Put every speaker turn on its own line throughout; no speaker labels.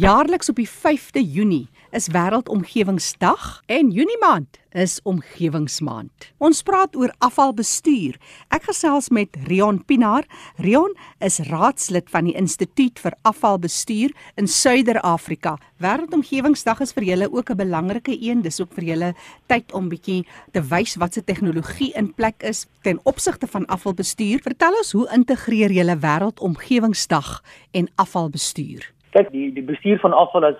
Jaarliks op die 5de Junie is Wêreldomgewingsdag en Junie maand is Omgewingsmaand. Ons praat oor afvalbestuur. Ek gesels met Rion Pinaar. Rion is raadslid van die Instituut vir Afvalbestuur in Suider-Afrika. Wêreldomgewingsdag is vir julle ook 'n belangrike een. Dis ook vir julle tyd om bietjie te wys wat se tegnologie in plek is ten opsigte van afvalbestuur. Vertel ons hoe integreer julle Wêreldomgewingsdag en afvalbestuur?
Kyk, die die bestuur van afval is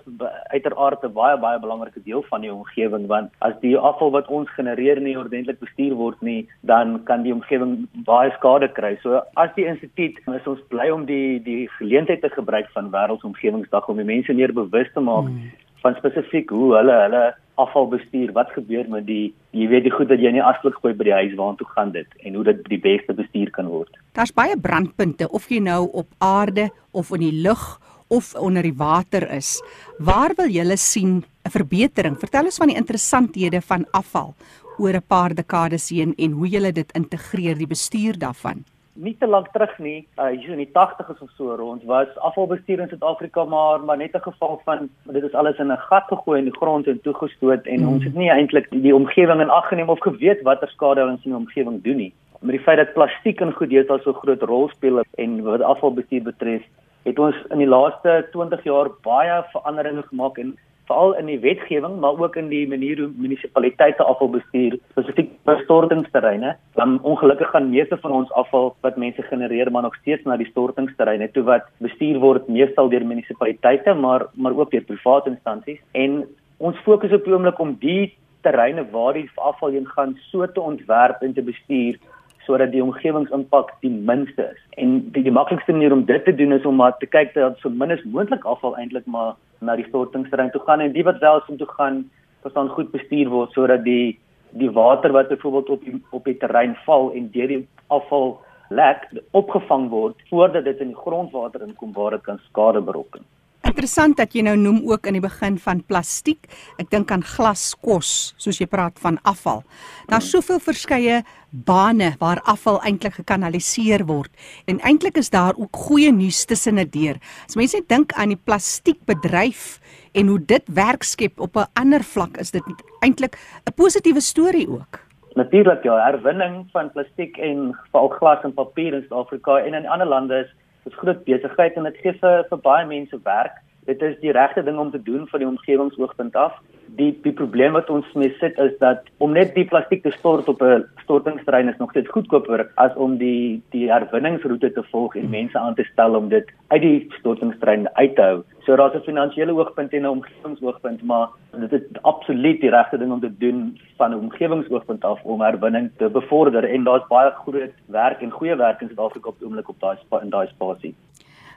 uiteraard 'n baie baie belangrike deel van die omgewing want as die afval wat ons genereer nie ordentlik bestuur word nie, dan kan die omgewing baie skade kry. So as die instituut is ons bly om die die geleentheid te gebruik van Wêreldomgewingsdag om die mense meer bewus te maak hmm. van spesifiek hoe hulle hulle afval bestuur. Wat gebeur met die jy weet die goed dat jy nie asblik gooi by die huis waartoe gaan dit en hoe dit die beste bestuur kan word.
Daar's baie brandpunte of jy nou op aarde of in die lug of onder die water is. Waar wil julle sien 'n verbetering? Vertel ons van die interessanthede van afval oor 'n paar dekades heen en hoe julle dit integreer die bestuur daarvan.
Nie te lank terug nie, uh, hier in die 80's of so rond was afvalbestuur in Suid-Afrika maar maar net 'n geval van dit is alles in 'n gat gegooi in die grond en toegestoot en mm. ons het nie eintlik die omgewing in ag geneem of geweet watter skade ons in die omgewing doen nie. Met die feit dat plastiek in goed deesdae so groot rol speel en wat afvalbestuur betref, het ons in die laaste 20 jaar baie veranderinge gemaak en veral in die wetgewing maar ook in die manier hoe munisipaliteite afval bestuur spesifiek by stortingsterreine dan ongelukkig gaan meeste van ons afval wat mense genereer maar nog steeds na die stortingsterreine toe wat bestuur word meestal deur munisipaliteite maar maar ook deur private instansies en ons fokus op die oomblik om die terreine waar die afval heen gaan so te ontwerp en te bestuur sodat die omgewingsimpak die minste is. En die, die maklikste manier om dit te doen is om maar te kyk dat so min as moontlik afval eintlik maar na die stortingsterrein toe gaan en die wat wel om toe gaan verstaan goed bestuur word sodat die die water wat byvoorbeeld op die, op die terrein val en deur die afval lek opgevang word voordat dit in die grondwater inkom waar dit kan skade berokken.
Interessant dat jy nou noem ook in die begin van plastiek. Ek dink aan glaskos, soos jy praat van afval. Daar's soveel verskeie bane waar afval eintlik gekanaliseer word en eintlik is daar ook goeie nuus tussen dit deur. As mense dink aan die plastiekbedryf en hoe dit werk skep op 'n ander vlak, is dit eintlik 'n positiewe storie ook.
Natuurlik ja, herwinning van plastiek en veral glas en papier in Suid-Afrika en in ander lande is Dit is groot besigheid en dit gee vir vir baie mense werk. Dit is die regte ding om te doen van die omgewingsoogpunt af. Die die probleem wat ons mee sit is dat om net die plastiek te stort op 'n stortingsterrein is nog steeds goedkoper as om die die herwinningsroete te volg en mense aan te stel om dit uit die stortingsterrein uit te hou. So daar's 'n finansiële oogpunt en 'n omgewingsoogpunt, maar dit is absoluut die regte ding om te doen van 'n omgewingsoogpunt af om herwinning te bevorder en daar's baie groot werk en goeie werk in Suid-Afrika op die oomblik op daai in daai spasie.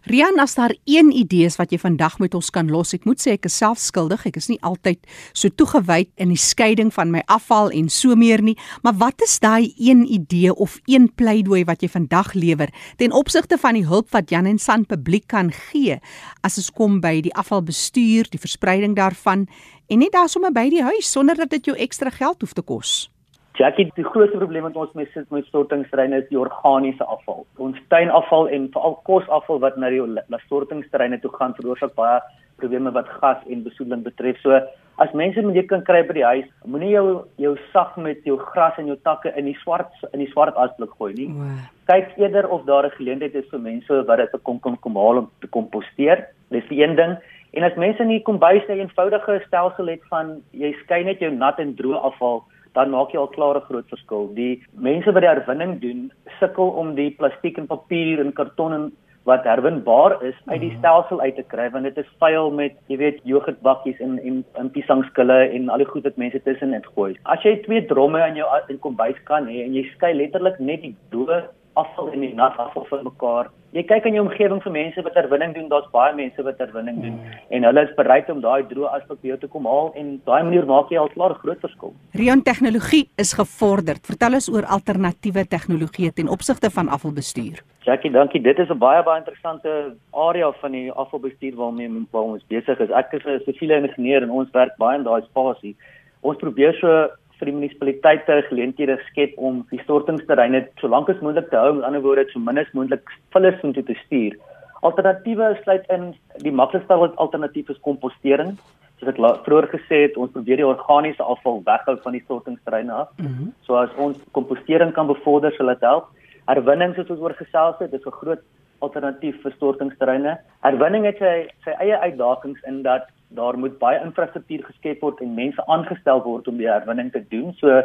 Rian, as daar een idee is wat jy vandag met ons kan los, ek moet sê ek is self skuldig. Ek is nie altyd so toegewyd in die skeiding van my afval en so meer nie, maar wat is daai een idee of een pleidooi wat jy vandag lewer ten opsigte van die hulp wat Jan en San publiek kan gee as dit kom by die afvalbestuur, die verspreiding daarvan en net daar sommer by die huis sonder dat dit jou ekstra geld hoef te kos?
Jackie, die grootste probleem wat ons mee sit met stortingsterreine is die organiese afval. Ons tuinafval en veral kosafval wat na die stortingsterreine toe gaan veroorsaak baie probleme wat gas en besoedeling betref. So as mense moet jy kan kry by die huis, moenie jou jou sak met jou gras en jou takke in die swart in die swart asblik gooi nie. Wow. Kyk eerder of daar 'n geleentheid is vir mense wat dit kom kom kom haal om te komposteer. Dis die een ding. En as mense nie kom by sy eenvoudige stelsel het van jy skei net jou nat en droë afval dan maak jy al klaar 'n groot verskil. Die mense wat die herwinning doen, sukkel om die plastiek en papier en karton en wat herwinbaar is uit die mhm. stelsel uit te kry want dit is vuil met jy weet jogurtbakkies en en en piesangskille en al die goed wat mense tussen dit gooi. As jy twee dromme in jou in kombuis kan hê en jy skei letterlik net die dood afval en die nat afval van mekaar. Jy kyk in jou omgewing vir mense wat herwinning doen, daar's baie mense wat herwinning doen mm. en hulle is bereid om daai droë aspek by jou te kom haal en daai manier maak jy al klaar 'n groot verskil.
Rion tegnologie is gevorderd. Vertel ons oor alternatiewe tegnologieë ten opsigte van afvalbestuur.
Jackie, dankie. Dit is 'n baie baie interessante area van die afvalbestuur waarmee waar ons besig is. Ek is 'n siviele ingenieur en ons werk baie in daai spasie. Ons probeer so vir die munisipaliteite geleenthede skep om die stortingsterreine so lank as moontlik te hou, met ander woorde so min as moontlik vullis om te stuur. Alternatiewe sluit in die maklikste alternatief is kompostering. Soos ek vroeër gesê het, ons probeer die organiese afval weghou van die sortingsterreine af. Mm -hmm. So as ons kompostering kan bevorder, sal dit help. Herwinning soos ons oor gesels het, is 'n groot alternatief vir stortingsterreine. Herwinning het sy sy eie uitdagings in dat daar moet baie infrastruktuur geskep word en mense aangestel word om die herwinning te doen. So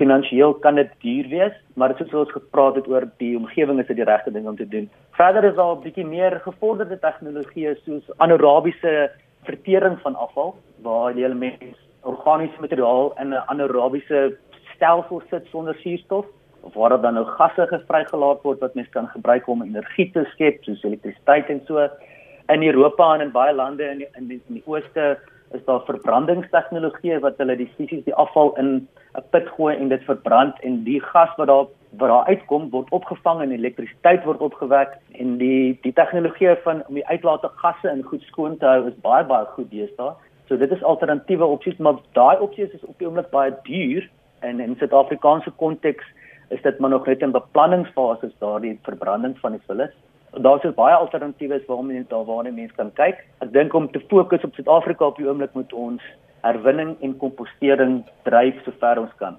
finansiëel kan dit duur wees, maar soos ons gepraat het oor die omgewing is dit die regte ding om te doen. Verder is daar 'n bietjie meer gevorderde tegnologieë soos anaerobiese vertering van afval waar die elements organiese materiaal in 'n anaerobiese stelsel sit sonder suurstof of waar dan nou gasse gevrygelaat word wat mens kan gebruik om energie te skep soos elektrisiteit en so in Europa en in baie lande in die, in die, in die ooste is daar verbrandingstegnologie wat hulle die fisies die afval in 'n put gooi en dit verbrand en die gas wat daar wat daar uitkom word opgevang en elektrisiteit word opgewek en die die tegnologie van om die uitlaate gasse in goed skoon te hou is baie baie goed deesdae. So dit is alternatiewe opsies maar daai opsies is op die oomblik baie duur en in Suid-Afrikaanse konteks is dit maar nog net in beplanningsfase daardie verbranding van die vullis daar's ook baie alternatiewe waarom mense daar waarna mense kan kyk. Ek dink om te fokus op Suid-Afrika op die oomblik moet ons herwinning en kompostering dryf sover ons kan.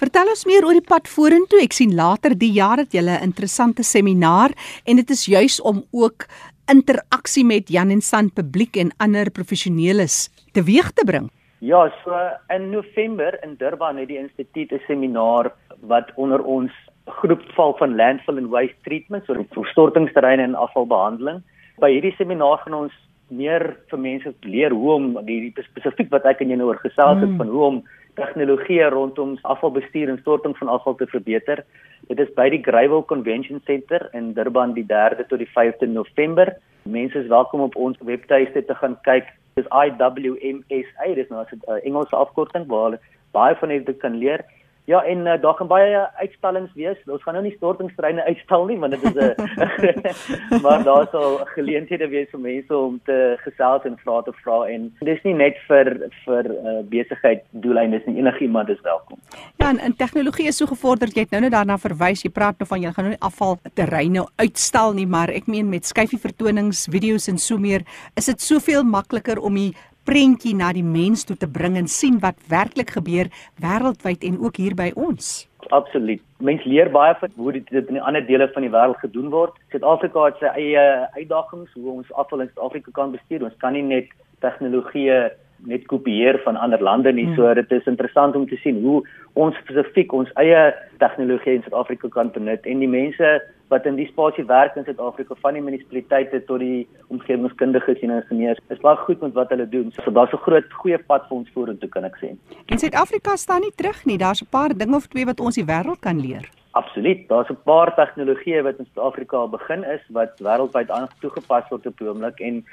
Vertel ons meer oor die pad vorentoe. Ek sien later die jaar het julle 'n interessante seminaar en dit is juis om ook interaksie met Jan en San publiek en ander professioneles teweeg te bring.
Ja, so in November in Durban het die instituut 'n seminaar wat onder ons groep val van landfill and waste treatment, so verstortingsterreine en afvalbehandeling. By hierdie seminaar gaan ons meer vir mense leer hoe om die spesifiek wat ek en jy nou oor gesels het mm. van hoe om tegnologie rondom afvalbestuur en storting van afval te verbeter. Dit is by die Greyville Convention Center in Durban die 3de tot die 5de November. Mense is welkom op ons webtuiste te gaan kyk. Dis IWMSA, dis nou 'n Engelse afkorting waar baie van julle kan leer. Ja, en uh, daar gaan baie uitstallings wees. Ons gaan nou nie stortingstreine uitstal nie, want dit is 'n maar daar sal geleenthede wees vir mense om te gesels en vra te vra en dis nie net vir vir uh, besigheid doeleindes nie. Enigiemand is welkom.
Ja, en, en tegnologie is so gevorderd. Jy het nou net daarna verwys. Jy praat nou van jy gaan nou nie afval terreine uitstal nie, maar ek meen met skyfie vertonings, video's en so meer, is dit soveel makliker om die prentjie na die mens toe te bring en sien wat werklik gebeur wêreldwyd en ook hier by ons.
Absoluut. Mense leer baie van hoe dit in die ander dele van die wêreld gedoen word. Suid-Afrika het sy eie uitdagings hoe ons afval in Suid-Afrika kan bestuur. Ons kan nie net tegnologie net kopieer van ander lande nie. Hmm. So dit is interessant om te sien hoe ons spesifiek ons eie tegnologie in Suid-Afrika kan benut en die mense wat in die spasie werk in Suid-Afrika van die munisipaliteite tot die omgewingskundiges en ingenieurs is baie goed met wat hulle doen. So daar's 'n groot goeie pad vir ons vorentoe kan ek sê.
En Suid-Afrika staan nie terug nie. Daar's 'n paar dinge of twee wat ons die wêreld kan leer.
Absoluut. Daar's 'n paar tegnologieë wat in Suid-Afrika al begin is wat wêreldwyd aangetoegepas word op die oomblik en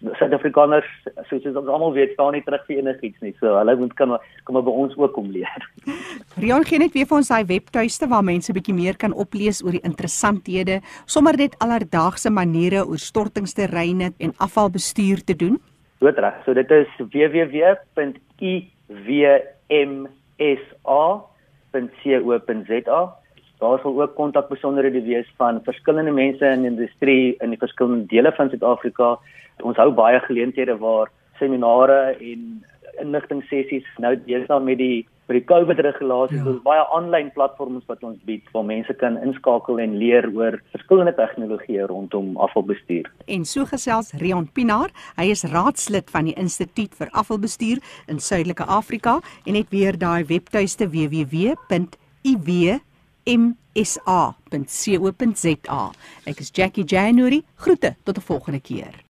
Suid-Afrikaners soos ons almal weet staan nie terug vir enigiets nie. So hulle moet kan kom by ons ook om leer.
Rion gee net weer vir ons daai webtuiste waar mense bietjie meer kan oplees oor die interessanthede, sommer net alledaagse maniere oor stortingsterreine en afvalbestuur te doen.
Goed reg. So dit is www.iwmsa.co.za. Daar sal ook kontakbesonderhede wees van verskillende mense in die industrie in die verskillende dele van Suid-Afrika ons hou baie geleenthede waar seminare en inligting sessies nou deesdae met die met die COVID regulasies ja. is baie aanlyn platforms wat ons bied waar mense kan inskakel en leer oor verskillende tegnologieë rondom afvalbestuur.
En so gesels Rion Pinaar, hy is raadslid van die Instituut vir Afvalbestuur in Suidelike Afrika en het weer daai webtuiste www.iwmsa.co.za. Ek is Jackie January. Groete tot 'n volgende keer.